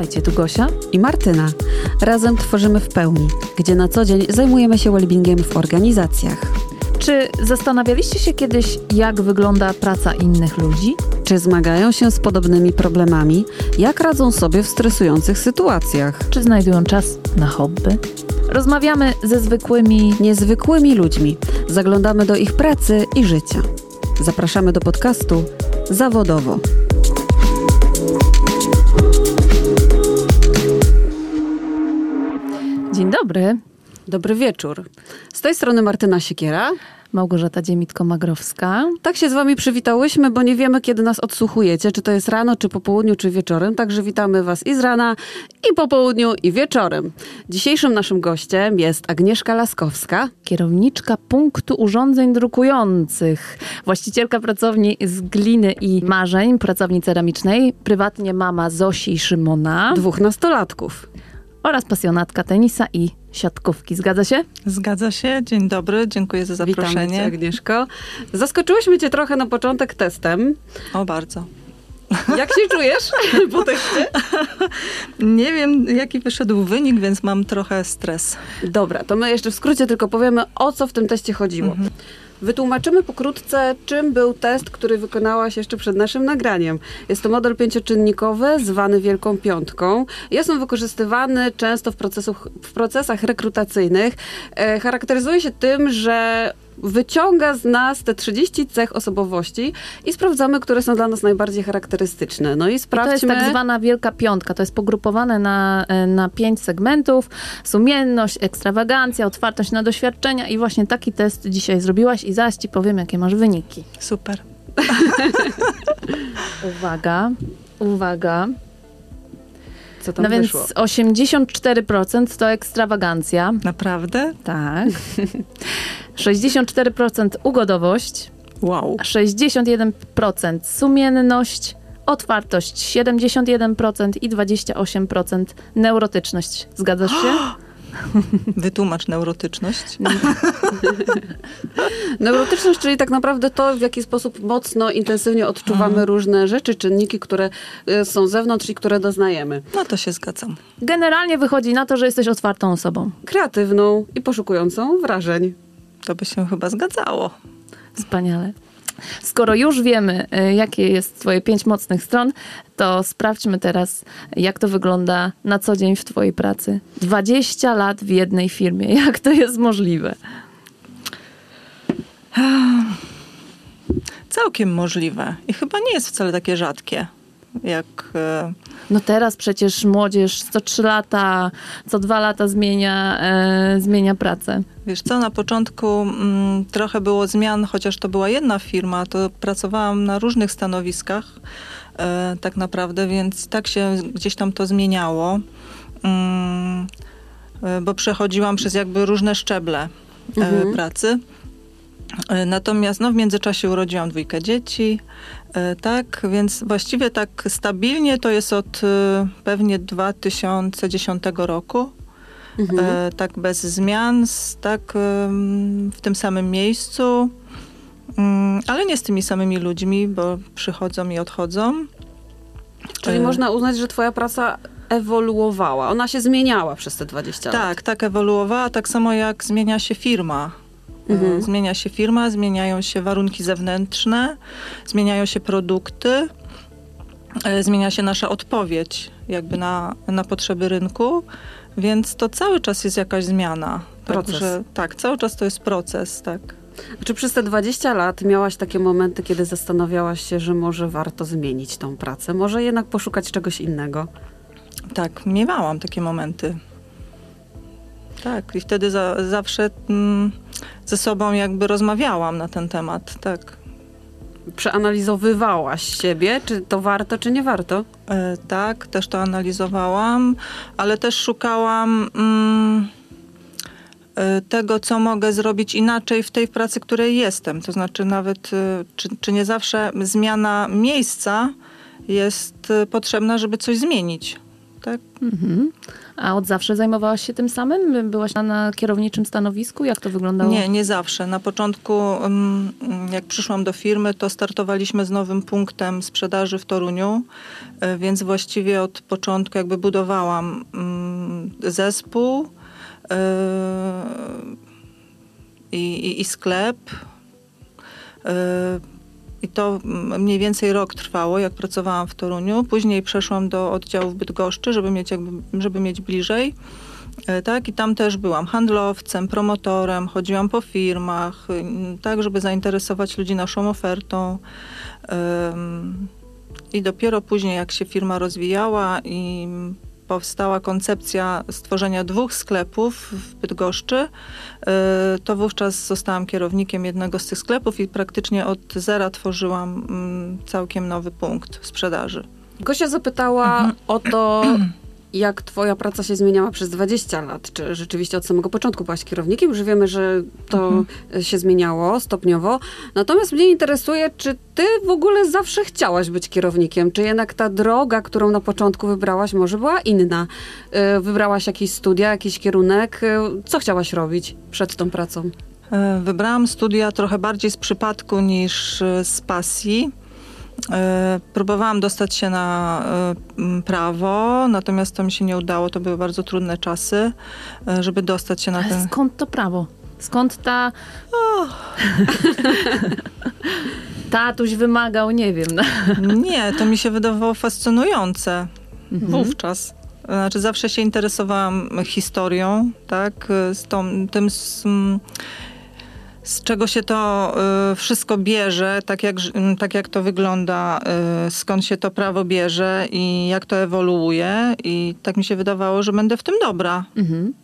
Witajcie, tu Gosia i Martyna. Razem tworzymy w pełni, gdzie na co dzień zajmujemy się wellbeingiem w organizacjach. Czy zastanawialiście się kiedyś, jak wygląda praca innych ludzi? Czy zmagają się z podobnymi problemami? Jak radzą sobie w stresujących sytuacjach? Czy znajdują czas na hobby? Rozmawiamy ze zwykłymi, niezwykłymi ludźmi. Zaglądamy do ich pracy i życia. Zapraszamy do podcastu Zawodowo. Dzień dobry. Dobry wieczór. Z tej strony Martyna Siekiera. Małgorzata Dziemitko-Magrowska. Tak się z wami przywitałyśmy, bo nie wiemy, kiedy nas odsłuchujecie, czy to jest rano, czy po południu, czy wieczorem. Także witamy was i z rana, i po południu, i wieczorem. Dzisiejszym naszym gościem jest Agnieszka Laskowska. Kierowniczka punktu urządzeń drukujących. Właścicielka pracowni z gliny i marzeń, pracowni ceramicznej. Prywatnie mama Zosi i Szymona. Dwóch nastolatków oraz pasjonatka tenisa i siatkówki. Zgadza się? Zgadza się. Dzień dobry, dziękuję za zaproszenie. Witamy cię, Agnieszko. Zaskoczyłyśmy cię trochę na początek testem. O, bardzo. Jak się czujesz po teście? Nie wiem, jaki wyszedł wynik, więc mam trochę stres. Dobra, to my jeszcze w skrócie tylko powiemy, o co w tym teście chodziło. Mhm. Wytłumaczymy pokrótce, czym był test, który wykonałaś jeszcze przed naszym nagraniem. Jest to model pięcioczynnikowy, zwany Wielką Piątką. Jest on wykorzystywany często w, w procesach rekrutacyjnych. E, charakteryzuje się tym, że wyciąga z nas te 30 cech osobowości i sprawdzamy, które są dla nas najbardziej charakterystyczne. No i sprawdźmy... I to jest tak zwana wielka piątka. To jest pogrupowane na, e, na pięć segmentów. Sumienność, ekstrawagancja, otwartość na doświadczenia i właśnie taki test dzisiaj zrobiłaś i zaraz ci powiem, jakie masz wyniki. Super. uwaga, uwaga. Co tam no więc 84% to ekstrawagancja. Naprawdę? Tak. 64% ugodowość. Wow. 61% sumienność, otwartość 71% i 28% neurotyczność. Zgadzasz się? Wytłumacz neurotyczność. neurotyczność, czyli tak naprawdę to, w jaki sposób mocno, intensywnie odczuwamy mhm. różne rzeczy, czynniki, które y, są z zewnątrz i które doznajemy. No to się zgadzam. Generalnie wychodzi na to, że jesteś otwartą osobą. Kreatywną i poszukującą wrażeń. To by się chyba zgadzało. Wspaniale. Skoro już wiemy, y, jakie jest Twoje pięć mocnych stron, to sprawdźmy teraz, jak to wygląda na co dzień w Twojej pracy. 20 lat w jednej firmie. Jak to jest możliwe? Całkiem możliwe. I chyba nie jest wcale takie rzadkie jak... No teraz przecież młodzież co trzy lata, co dwa lata zmienia, e, zmienia pracę. Wiesz co, na początku mm, trochę było zmian, chociaż to była jedna firma, to pracowałam na różnych stanowiskach e, tak naprawdę, więc tak się gdzieś tam to zmieniało, mm, e, bo przechodziłam przez jakby różne szczeble e, mhm. pracy. E, natomiast no, w międzyczasie urodziłam dwójkę dzieci, e, tak, więc właściwie tak stabilnie to jest od e, pewnie 2010 roku. Mhm. Tak bez zmian, tak w tym samym miejscu, mm, ale nie z tymi samymi ludźmi, bo przychodzą i odchodzą. Czyli można uznać, że twoja praca ewoluowała. Ona się zmieniała przez te 20 lat. Tak, tak ewoluowała, tak samo jak zmienia się firma. Mhm. Zmienia się firma, zmieniają się warunki zewnętrzne, zmieniają się produkty, e, zmienia się nasza odpowiedź jakby na, na potrzeby rynku, więc to cały czas jest jakaś zmiana. Proces. Także, tak, cały czas to jest proces, tak. Czy przez te 20 lat miałaś takie momenty, kiedy zastanawiałaś się, że może warto zmienić tą pracę, może jednak poszukać czegoś innego? Tak, miewałam takie momenty. Tak, i wtedy za, zawsze mm, ze sobą jakby rozmawiałam na ten temat, tak. Przeanalizowywałaś siebie, czy to warto, czy nie warto? E, tak, też to analizowałam, ale też szukałam mm, e, tego, co mogę zrobić inaczej w tej pracy, której jestem. To znaczy nawet, e, czy, czy nie zawsze zmiana miejsca jest e, potrzebna, żeby coś zmienić. Tak? Mhm. A od zawsze zajmowałaś się tym samym? Byłaś na, na kierowniczym stanowisku? Jak to wyglądało? Nie, nie zawsze. Na początku, mm, jak przyszłam do firmy, to startowaliśmy z nowym punktem sprzedaży w Toruniu, e, więc właściwie od początku jakby budowałam mm, zespół e, i, i, i sklep. I to mniej więcej rok trwało, jak pracowałam w Toruniu. Później przeszłam do oddziału w Bydgoszczy, żeby mieć, jakby, żeby mieć bliżej. E, Tak, i tam też byłam handlowcem, promotorem, chodziłam po firmach, y, tak, żeby zainteresować ludzi naszą ofertą. I dopiero później, jak się firma rozwijała i powstała koncepcja stworzenia dwóch sklepów w Bydgoszczy, y, to wówczas zostałam kierownikiem jednego z tych sklepów i praktycznie od zera tworzyłam mm, całkiem nowy punkt sprzedaży. Gosia zapytała o to, jak twoja praca się zmieniała przez 20 lat. Czy rzeczywiście od samego początku byłaś kierownikiem? Już wiemy, że to się zmieniało stopniowo. Natomiast mnie interesuje, czy ty w ogóle zawsze chciałaś być kierownikiem? Czy jednak ta droga, którą na początku wybrałaś, może była inna? Y, Wybrałaś jakieś studia, jakiś kierunek? Y, Co chciałaś robić przed tą pracą? E, Wybrałam studia trochę bardziej z przypadku niż e, z pasji. E, Próbowałam dostać się na e, prawo, natomiast to mi się nie udało. To były bardzo trudne czasy, e, żeby dostać się na Ale ten. skąd to prawo? Skąd ta... Tatuś wymagał, nie wiem. No. Nie, to mi się wydawało fascynujące Mhm. wówczas. Znaczy, zawsze się interesowałam historią, tak, z tą, tym, z, z czego się to y, wszystko bierze, tak jak, mm, tak jak to wygląda, y, skąd się to prawo bierze i jak to ewoluuje. I tak mi się wydawało, że będę w tym dobra. Mhm.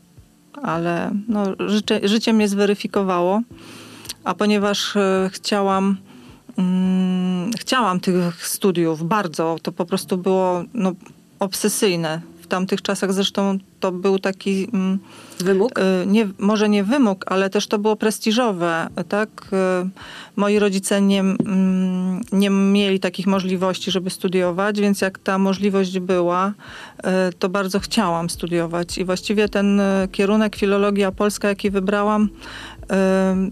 ale no, życie, życie mnie zweryfikowało. A ponieważ e, chciałam, mm, chciałam tych studiów bardzo, to po prostu było no, obsesyjne. W tamtych czasach zresztą to był taki, mm, Wymóg? e, nie, może nie wymóg, ale też to było prestiżowe. Tak? E, Moi rodzice nie, mm, nie mieli takich możliwości, żeby studiować, więc jak ta możliwość była, e, to bardzo chciałam studiować. I właściwie ten kierunek filologia polska, jaki wybrałam, mm,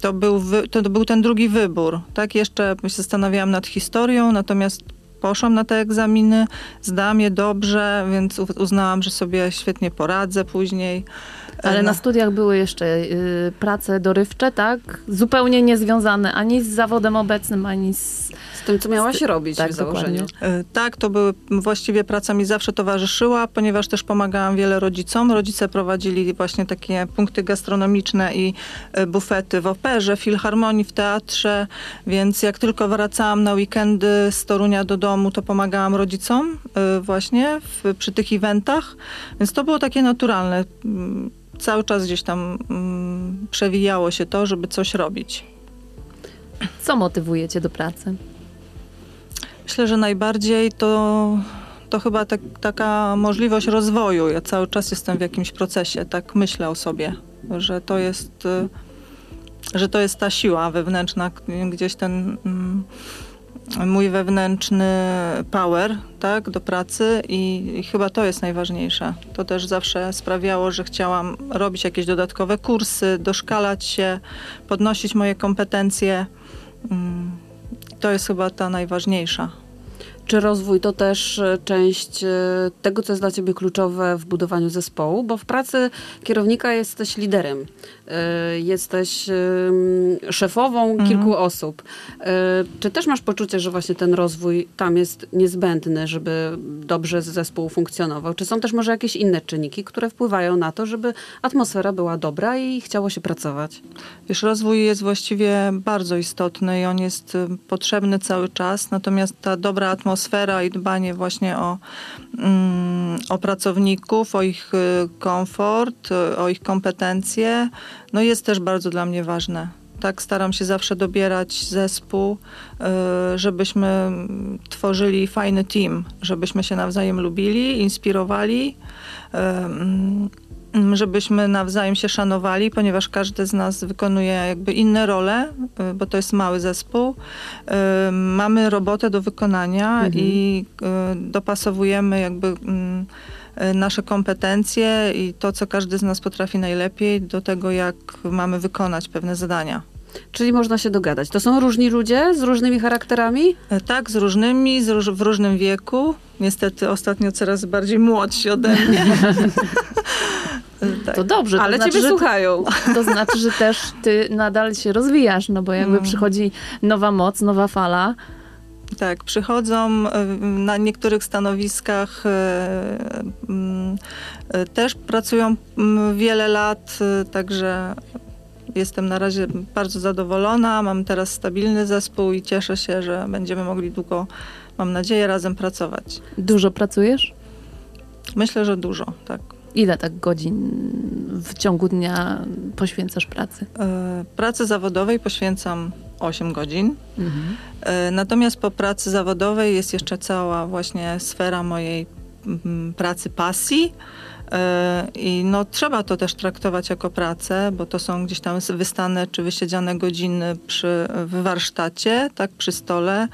to był, to był ten drugi wybór. Tak, jeszcze się zastanawiałam nad historią, natomiast poszłam na te egzaminy, zdałam je dobrze, więc uznałam, że sobie świetnie poradzę później. Ale E, na no. studiach były jeszcze y, prace dorywcze, tak? Zupełnie niezwiązane ani z zawodem obecnym, ani z... Z tym, co miałaś robić Tak, w założeniu. dokładnie. Tak, to były, właściwie praca mi zawsze towarzyszyła, ponieważ też pomagałam wiele rodzicom. Rodzice prowadzili właśnie takie punkty gastronomiczne i e, bufety w operze, filharmonii, w teatrze, więc jak tylko wracałam na weekendy z Torunia do domu, to pomagałam rodzicom e, właśnie w, przy tych eventach, więc to było takie naturalne. Mm, Cały czas gdzieś tam mm, przewijało się to, żeby coś robić. Co motywuje cię do pracy? Myślę, że najbardziej to, to chyba tak, taka możliwość rozwoju. Ja cały czas jestem w jakimś procesie, tak myślę o sobie, że to jest, że to jest ta siła wewnętrzna, gdzieś ten mm, mój wewnętrzny power, tak, do pracy i, i chyba to jest najważniejsze. To też zawsze sprawiało, że chciałam robić jakieś dodatkowe kursy, doszkalać się, podnosić moje kompetencje. Mm, To jest chyba ta najważniejsza. Czy rozwój to też e, część e, tego, co jest dla ciebie kluczowe w budowaniu zespołu? Bo w pracy kierownika jesteś liderem, jesteś em, szefową Mhm. kilku osób. E, Czy też masz poczucie, że właśnie ten rozwój tam jest niezbędny, żeby dobrze zespół funkcjonował? Czy są też może jakieś inne czynniki, które wpływają na to, żeby atmosfera była dobra i chciało się pracować? Wiesz, rozwój jest właściwie bardzo istotny i on jest y, potrzebny cały czas, natomiast ta dobra atmosfera i dbanie właśnie o, mm, o pracowników, o ich y, komfort, y, o ich kompetencje, no jest też bardzo dla mnie ważne. Tak staram się zawsze dobierać zespół, y, żebyśmy tworzyli fajny team, żebyśmy się nawzajem lubili, inspirowali. y, żebyśmy nawzajem się szanowali, ponieważ każdy z nas wykonuje jakby inne role, y, bo to jest mały zespół. Mamy robotę do wykonania Mhm. i dopasowujemy jakby mm, nasze kompetencje i to, co każdy z nas potrafi najlepiej do tego, jak mamy wykonać pewne zadania. Czyli można się dogadać. To są różni ludzie z różnymi charakterami? E, Tak, z różnymi, z róż, w różnym wieku. Niestety ostatnio coraz bardziej młodsi ode mnie. E, tak. To dobrze, to Ale znaczy, ciebie słuchają. to znaczy, że też ty nadal się rozwijasz, no bo jakby Mm. przychodzi nowa moc, nowa fala. Tak, przychodzą e, na niektórych stanowiskach, e, mm, e, też pracują mm, wiele lat, także jestem na razie bardzo zadowolona. Mam teraz stabilny zespół i cieszę się, że będziemy mogli długo, mam nadzieję, razem pracować. Dużo pracujesz? Myślę, że dużo, tak. Ile tak godzin w ciągu dnia poświęcasz pracy? E, Pracy zawodowej poświęcam 8 godzin. E, Natomiast po pracy zawodowej jest jeszcze cała właśnie sfera mojej mm, pracy pasji. E, I no, trzeba to też traktować jako pracę, bo to są gdzieś tam wystane czy wysiedziane godziny przy, w warsztacie, tak, przy stole.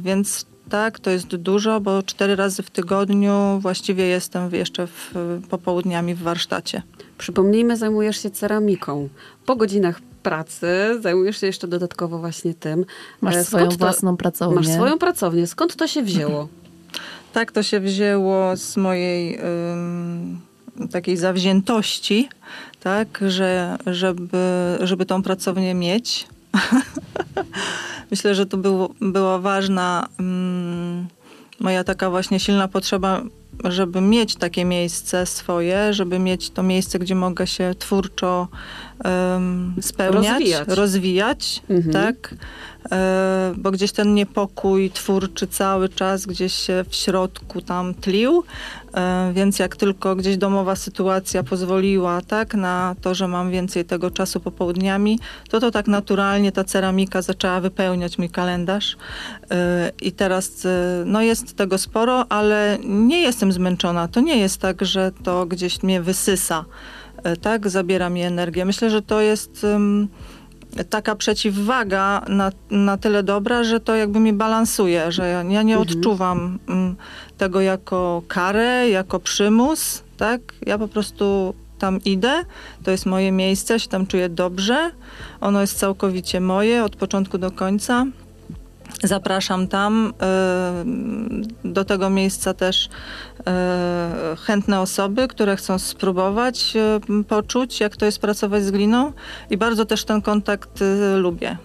Więc tak, to jest dużo, bo cztery razy w tygodniu właściwie jestem jeszcze w, popołudniami w warsztacie. Przypomnijmy, zajmujesz się ceramiką. Po godzinach pracy zajmujesz się jeszcze dodatkowo właśnie tym. Masz E, swoją skąd to- własną pracownię. Masz swoją pracownię. Skąd to się wzięło? Tak to się wzięło z mojej ym, takiej zawziętości, tak, że, żeby, żeby tą pracownię mieć. Myślę, że to było, była ważna ym, moja taka właśnie silna potrzeba, żeby mieć takie miejsce swoje, żeby mieć to miejsce, gdzie mogę się twórczo ym, spełniać, Rozwijać. rozwijać Mhm. tak? E, bo gdzieś ten niepokój twórczy cały czas gdzieś się w środku tam tlił, e, więc jak tylko gdzieś domowa sytuacja pozwoliła tak, na to, że mam więcej tego czasu popołudniami, to to tak naturalnie ta ceramika zaczęła wypełniać mój kalendarz E, i teraz e, no jest tego sporo, ale nie jestem zmęczona. To nie jest tak, że to gdzieś mnie wysysa, tak, zabiera mi energię. Myślę, że to jest... ym, taka przeciwwaga na, na tyle dobra, że to jakby mi balansuje, że ja, ja nie Mhm. odczuwam mm, tego jako karę, jako przymus, tak? Ja po prostu tam idę, to jest moje miejsce, się tam czuję dobrze, ono jest całkowicie moje od początku do końca. Zapraszam tam y, do tego miejsca też y, chętne osoby, które chcą spróbować y, poczuć, jak to jest pracować z gliną i bardzo też ten kontakt lubię.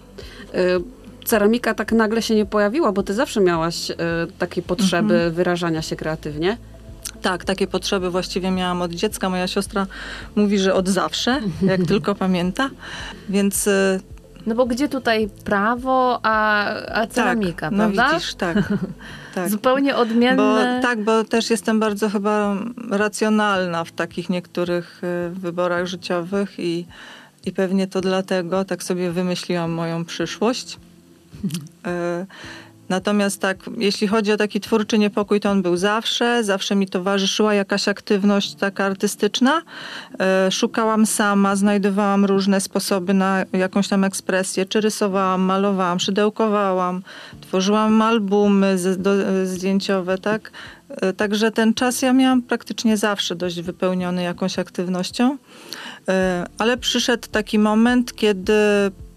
Ceramika tak nagle się nie pojawiła, bo ty zawsze miałaś y, takie potrzeby Mhm. wyrażania się kreatywnie. Tak, takie potrzeby właściwie miałam od dziecka. Moja siostra mówi, że od zawsze, jak tylko pamięta. Więc y, No bo gdzie tutaj prawo, a, a ceramika, tak, no prawda? widzisz, tak. tak. Zupełnie Bo, odmienne. tak, bo też jestem bardzo chyba racjonalna w takich niektórych y, wyborach życiowych i, i pewnie to dlatego tak sobie wymyśliłam moją przyszłość. Y, Natomiast tak, jeśli chodzi o taki twórczy niepokój, to on był zawsze. Zawsze mi towarzyszyła jakaś aktywność taka artystyczna. E, Szukałam sama, znajdowałam różne sposoby na jakąś tam ekspresję. Czy rysowałam, malowałam, szydełkowałam, tworzyłam albumy zdjęciowe, tak? E, Także ten czas ja miałam praktycznie zawsze dość wypełniony jakąś aktywnością. E, Ale przyszedł taki moment, kiedy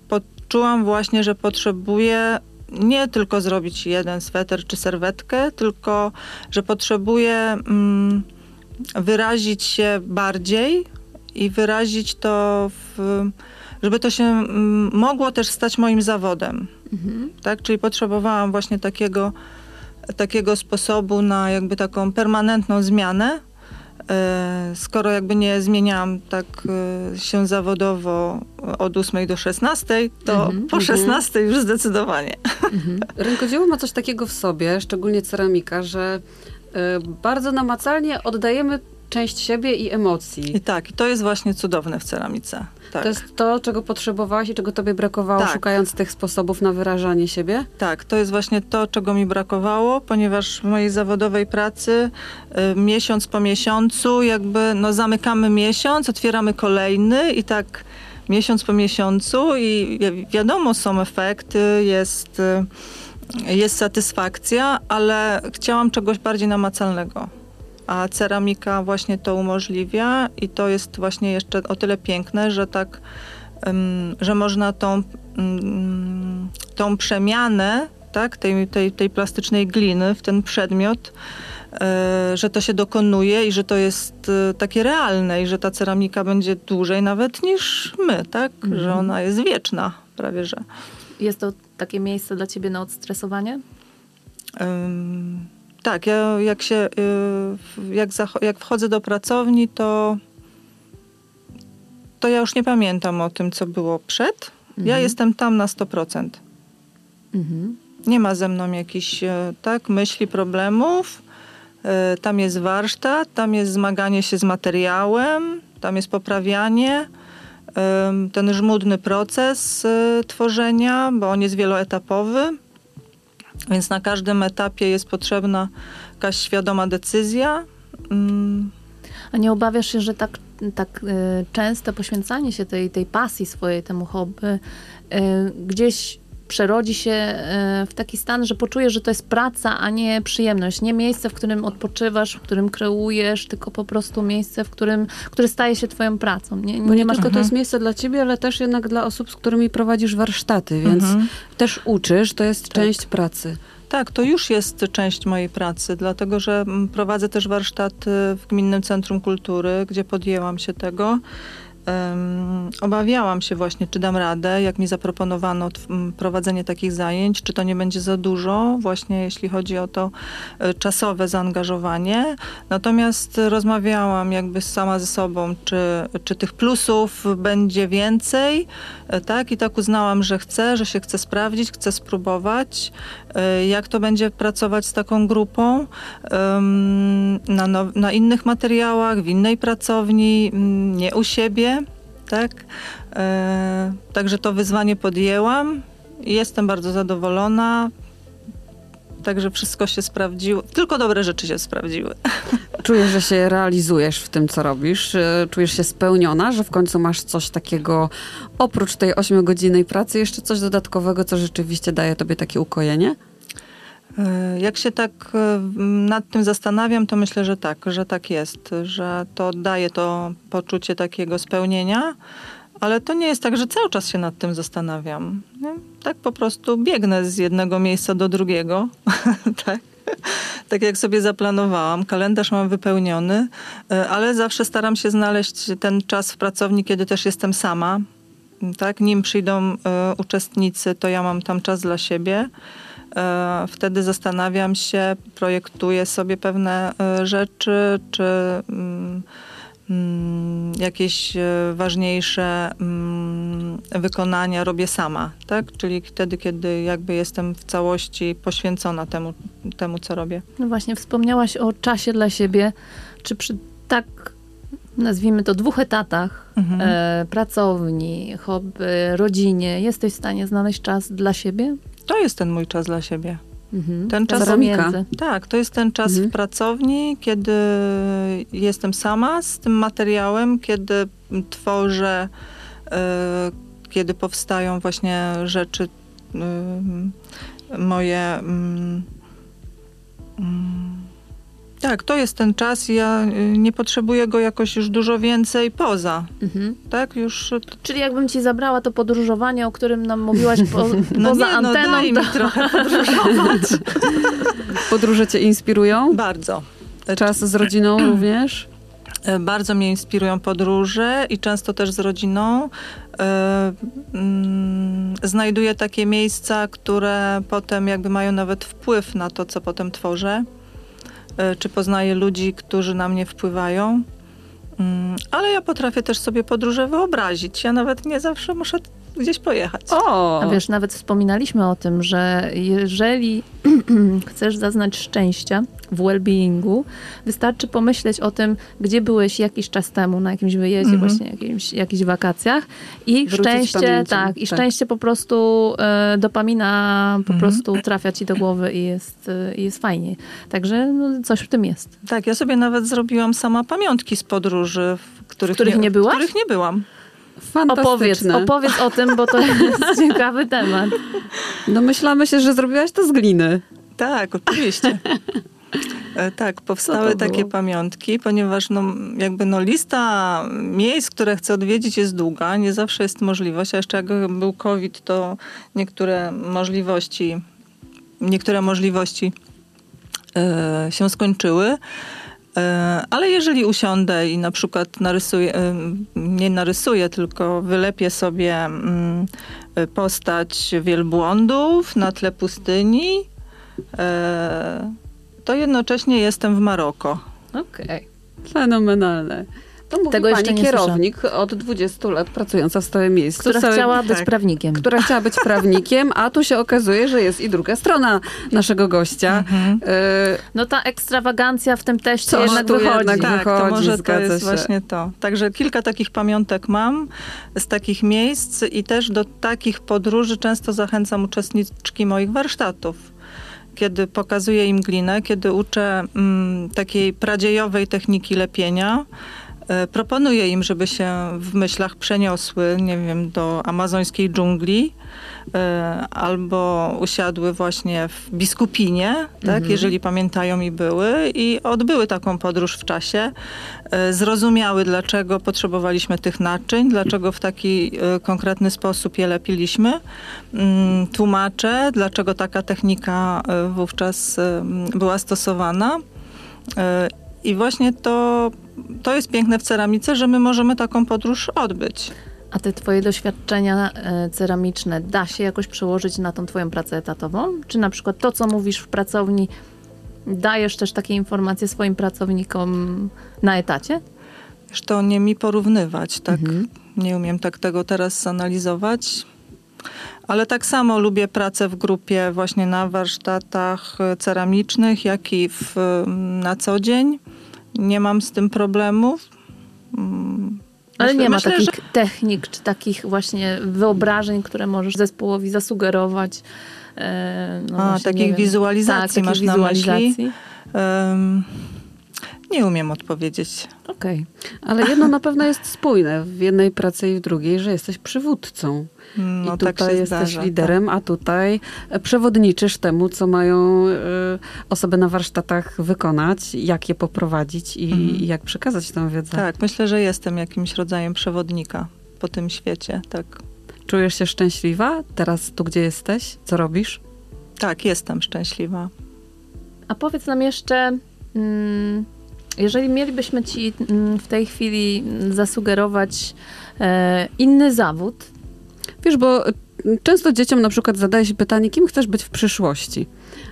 poczułam właśnie, że potrzebuję nie tylko zrobić jeden sweter czy serwetkę, tylko że potrzebuję mm, wyrazić się bardziej i wyrazić to, w, żeby to się mm, mogło też stać moim zawodem. Mhm. Tak? Czyli potrzebowałam właśnie takiego, takiego sposobu na jakby taką permanentną zmianę. E, Skoro jakby nie zmieniałam tak e, się zawodowo od 8 do 16, to Mhm, po mhm. 16 już zdecydowanie. Mhm. Rękodzieło ma coś takiego w sobie, szczególnie ceramika, że y, bardzo namacalnie oddajemy część siebie i emocji. I tak, i to jest właśnie cudowne w ceramice. Tak. To jest to, czego potrzebowałaś i czego tobie brakowało, Tak. szukając tych sposobów na wyrażanie siebie? Tak, to jest właśnie to, czego mi brakowało, ponieważ w mojej zawodowej pracy y, miesiąc po miesiącu jakby no, zamykamy miesiąc, otwieramy kolejny i tak miesiąc po miesiącu i wi- wiadomo, są efekty, jest, y, jest satysfakcja, ale chciałam czegoś bardziej namacalnego. A ceramika właśnie to umożliwia i to jest właśnie jeszcze o tyle piękne, że tak, że można tą, ym, tą przemianę tak, tej, tej, tej plastycznej gliny w ten przedmiot, e, że to się dokonuje i że to jest e, takie realne i że ta ceramika będzie dłużej nawet niż my, tak? Że ona jest wieczna prawie, że. Jest to takie miejsce dla ciebie na odstresowanie? Ym, tak, ja jak się, y, jak, jak wchodzę do pracowni, to, to ja już nie pamiętam o tym, co było przed. Ja Mhm. jestem tam na 100%. Mhm. Nie ma ze mną jakichś e, tak, myśli, problemów. E, Tam jest warsztat, tam jest zmaganie się z materiałem, tam jest poprawianie. Ten żmudny proces e, tworzenia, bo on jest wieloetapowy, więc na każdym etapie jest potrzebna jakaś świadoma decyzja. Mm, A nie obawiasz się, że tak, tak y, częste poświęcanie się tej, tej pasji swojej, temu hobby, y, gdzieś przerodzi się y, w taki stan, że poczujesz, że to jest praca, a nie przyjemność. Nie miejsce, w którym odpoczywasz, w którym kreujesz, tylko po prostu miejsce, w którym, które staje się twoją pracą. Nie, Bo nie, masz tylko to jest miejsce dla ciebie, ale też jednak dla osób, z którymi prowadzisz warsztaty, więc mhm. też uczysz, to jest część pracy. Tak, to już jest część mojej pracy, dlatego że mm, prowadzę też warsztaty w Gminnym Centrum Kultury, gdzie podjęłam się tego. Em, obawiałam się właśnie, czy dam radę, jak mi zaproponowano prowadzenie takich zajęć, czy to nie będzie za dużo, właśnie jeśli chodzi o to e, czasowe zaangażowanie. Natomiast rozmawiałam jakby sama ze sobą, czy, czy tych plusów będzie więcej, e, tak? I tak uznałam, że chcę, że się chcę sprawdzić, chcę spróbować, e, jak to będzie pracować z taką grupą na, na innych materiałach, w innej pracowni, nie u siebie, tak? E, Także to wyzwanie podjęłam jestem bardzo zadowolona. Także wszystko się sprawdziło. Tylko dobre rzeczy się sprawdziły. Czujesz, że się realizujesz w tym, co robisz? E, Czujesz się spełniona, że w końcu masz coś takiego, oprócz tej ośmiogodzinnej pracy, jeszcze coś dodatkowego, co rzeczywiście daje tobie takie ukojenie? E, Jak się tak e, nad tym zastanawiam, to myślę, że tak, że tak jest, że to daje to poczucie takiego spełnienia, ale to nie jest tak, że cały czas się nad tym zastanawiam. Nie? Tak po prostu biegnę z jednego miejsca do drugiego, tak. Tak jak sobie zaplanowałam, kalendarz mam wypełniony, e, ale zawsze staram się znaleźć ten czas w pracowni, kiedy też jestem sama. Tak, nim przyjdą e, uczestnicy, to ja mam tam czas dla siebie. E, Wtedy zastanawiam się, projektuję sobie pewne e, rzeczy, czy mm, mm, jakieś e, ważniejsze mm, wykonania robię sama, tak? Czyli wtedy, kiedy jakby jestem w całości poświęcona temu, temu co robię. No właśnie, wspomniałaś o czasie dla siebie. Czy przy tak, nazwijmy to, dwóch etatach, Mhm. pracowni, hobby, rodzinie, jesteś w stanie znaleźć czas dla siebie? To jest ten mój czas dla siebie. Mhm. Ten czas- pomiędzy. Tak, to jest ten czas Mhm. w pracowni, kiedy jestem sama z tym materiałem, kiedy tworzę, e, kiedy powstają właśnie rzeczy e, moje. mm, Tak, to jest ten czas i ja y, nie potrzebuję go jakoś już dużo więcej poza. Mhm. Tak, już. Czyli jakbym ci zabrała to podróżowanie, o którym nam mówiłaś po, No poza nie, no anteną, daj to mi trochę podróżować. Podróże cię inspirują? Bardzo. Czas z rodziną również? E, Bardzo mnie inspirują podróże i często też z rodziną. E, mm, Znajduję takie miejsca, które potem jakby mają nawet wpływ na to, co potem tworzę. E, Czy poznaję ludzi, którzy na mnie wpływają. Mm, Ale ja potrafię też sobie podróże wyobrazić. Ja nawet nie zawsze muszę gdzieś pojechać. O! A wiesz, nawet wspominaliśmy o tym, że jeżeli chcesz zaznać szczęścia w well-beingu, wystarczy pomyśleć o tym, gdzie byłeś jakiś czas temu na jakimś wyjeździe, Mhm. właśnie jakimś, jakichś wakacjach i Wrócić szczęście, pamięcią, tak, i tak. szczęście po prostu e, dopamina po Mhm. prostu trafia ci do głowy i jest, i jest fajnie. Także no, coś w tym jest. Tak, ja sobie nawet zrobiłam sama pamiątki z podróży, w których, których nie byłaś? W których nie byłam. Opowiedz, Fantastyczne. opowiedz o tym, bo to jest ciekawy temat. Domyślamy się, że zrobiłaś to z gliny. Tak, oczywiście. E, Tak, powstały takie było? pamiątki, ponieważ no, jakby no, lista miejsc, które chcę odwiedzić jest długa, nie zawsze jest możliwość, a jeszcze jak był COVID, to niektóre możliwości, niektóre możliwości e, się skończyły. E, Ale jeżeli usiądę i na przykład narysuję, e, nie narysuję, tylko wylepię sobie mm, postać wielbłądów na tle pustyni, e, to jednocześnie jestem w Maroko. Okej. Fenomenalne. To mówi Tego pani kierownik od 20 lat pracująca w stałym miejscu. Która Całe- chciała być tak. prawnikiem. która chciała być prawnikiem, a tu się okazuje, że jest i druga strona naszego gościa. Mhm. E, No ta ekstrawagancja w tym teście Coś jednak tu wychodzi. jednak Tak, to wychodzi, może to jest się. właśnie to. Także kilka takich pamiątek mam z takich miejsc i też do takich podróży często zachęcam uczestniczki moich warsztatów. Kiedy pokazuję im glinę, kiedy uczę mm, takiej pradziejowej techniki lepienia, proponuję im, żeby się w myślach przeniosły, nie wiem, do amazońskiej dżungli, e, albo usiadły właśnie w Biskupinie, tak, Mhm. jeżeli pamiętają i były, i odbyły taką podróż w czasie. E, Zrozumiały, dlaczego potrzebowaliśmy tych naczyń, dlaczego w taki e, konkretny sposób je lepiliśmy. Mm, Tłumaczę, dlaczego taka technika e, wówczas e, była stosowana. I właśnie to, to jest piękne w ceramice, że my możemy taką podróż odbyć. A te twoje doświadczenia e, ceramiczne da się jakoś przełożyć na tą twoją pracę etatową? Czy na przykład to, co mówisz w pracowni, dajesz też takie informacje swoim pracownikom na etacie? Wiesz, to nie mi porównywać, tak? Mhm. Nie umiem tak tego teraz zanalizować. Ale tak samo lubię pracę w grupie właśnie na warsztatach e, ceramicznych, jak i w, na co dzień. Nie mam z tym problemów. Ale myślę- nie ma myślę, takich że- technik, czy takich właśnie wyobrażeń, które możesz zespołowi zasugerować. E, no A, właśnie, takich wizualizacji tak, masz takich na myśli? wizualizacji. Nie umiem odpowiedzieć. Okej. ale jedno na pewno jest spójne w jednej pracy i w drugiej, że jesteś przywódcą. No, I tak tutaj się jesteś zdarza, liderem, a tutaj e, przewodniczysz temu, co mają e, osoby na warsztatach wykonać, jak je poprowadzić i, Mhm. i jak przekazać tę wiedzę. Tak. tak, myślę, że jestem jakimś rodzajem przewodnika po tym świecie. Tak, Czujesz się szczęśliwa teraz tu, gdzie jesteś? Co robisz? tak jestem szczęśliwa. A powiedz nam jeszcze, mm, jeżeli mielibyśmy ci mm, w tej chwili zasugerować e, inny zawód, Wiesz, bo y, często dzieciom na przykład zadaje się pytanie, kim chcesz być w przyszłości?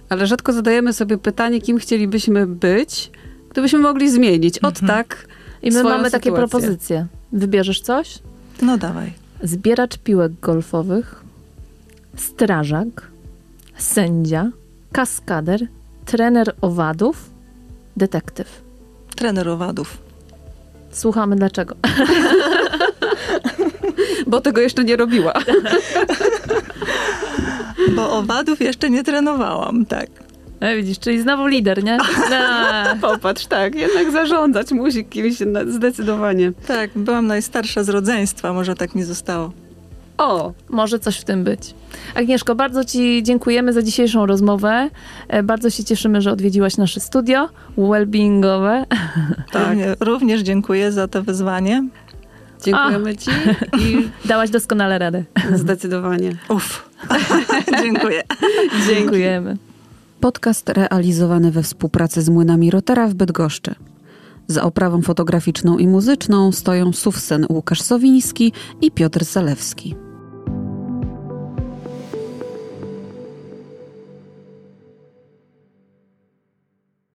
Ale rzadko zadajemy sobie pytanie, kim chcielibyśmy być, gdybyśmy mogli zmienić. Od Mhm. tak. i my Swoją mamy takie sytuację. propozycje. Wybierzesz coś? No dawaj. Zbieracz piłek golfowych, strażak, sędzia, kaskader, trener owadów, detektyw. Trener owadów. Słuchamy dlaczego. Bo tego jeszcze nie robiła. Bo owadów jeszcze nie trenowałam, tak. E, widzisz, czyli znowu lider, nie? A, Popatrz, tak, jednak zarządzać musi kimś zdecydowanie. Tak, byłam najstarsza z rodzeństwa, może tak nie zostało. O, może coś w tym być. Agnieszko, bardzo Ci dziękujemy za dzisiejszą rozmowę. E, Bardzo się cieszymy, że odwiedziłaś nasze studio wellbeingowe. Tak. Równie, również dziękuję za to wyzwanie. dziękujemy ci i Dałaś doskonale radę. zdecydowanie. Uff, dziękuję. Dziękujemy. Podcast realizowany we współpracy z Młynami Rotera w Bydgoszczy. Za oprawą fotograficzną i muzyczną stoją Sufsen Łukasz Sowiński i Piotr Zalewski.